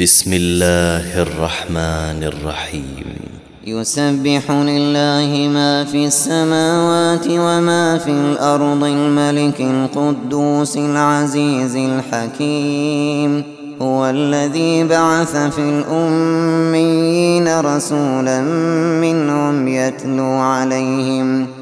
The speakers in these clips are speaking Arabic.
بسم الله الرحمن الرحيم يسبح لله ما في السماوات وما في الأرض الملك القدوس العزيز الحكيم. هو الذي بعث في الأميين رسولا منهم يتلو عليهم.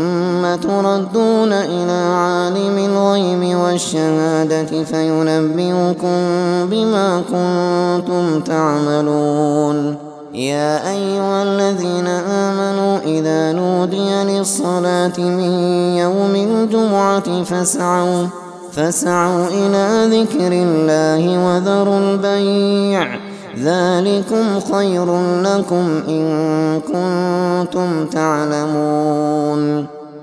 تردون إلى عالم الغيب والشهادة فينبئكم بما كنتم تعملون. يا أيها الذين آمنوا إذا نودي للصلاة من يوم الجمعة فاسعوا فاسعوا إلى ذكر الله وذروا البيع. ذلكم خير لكم إن كنتم تعلمون.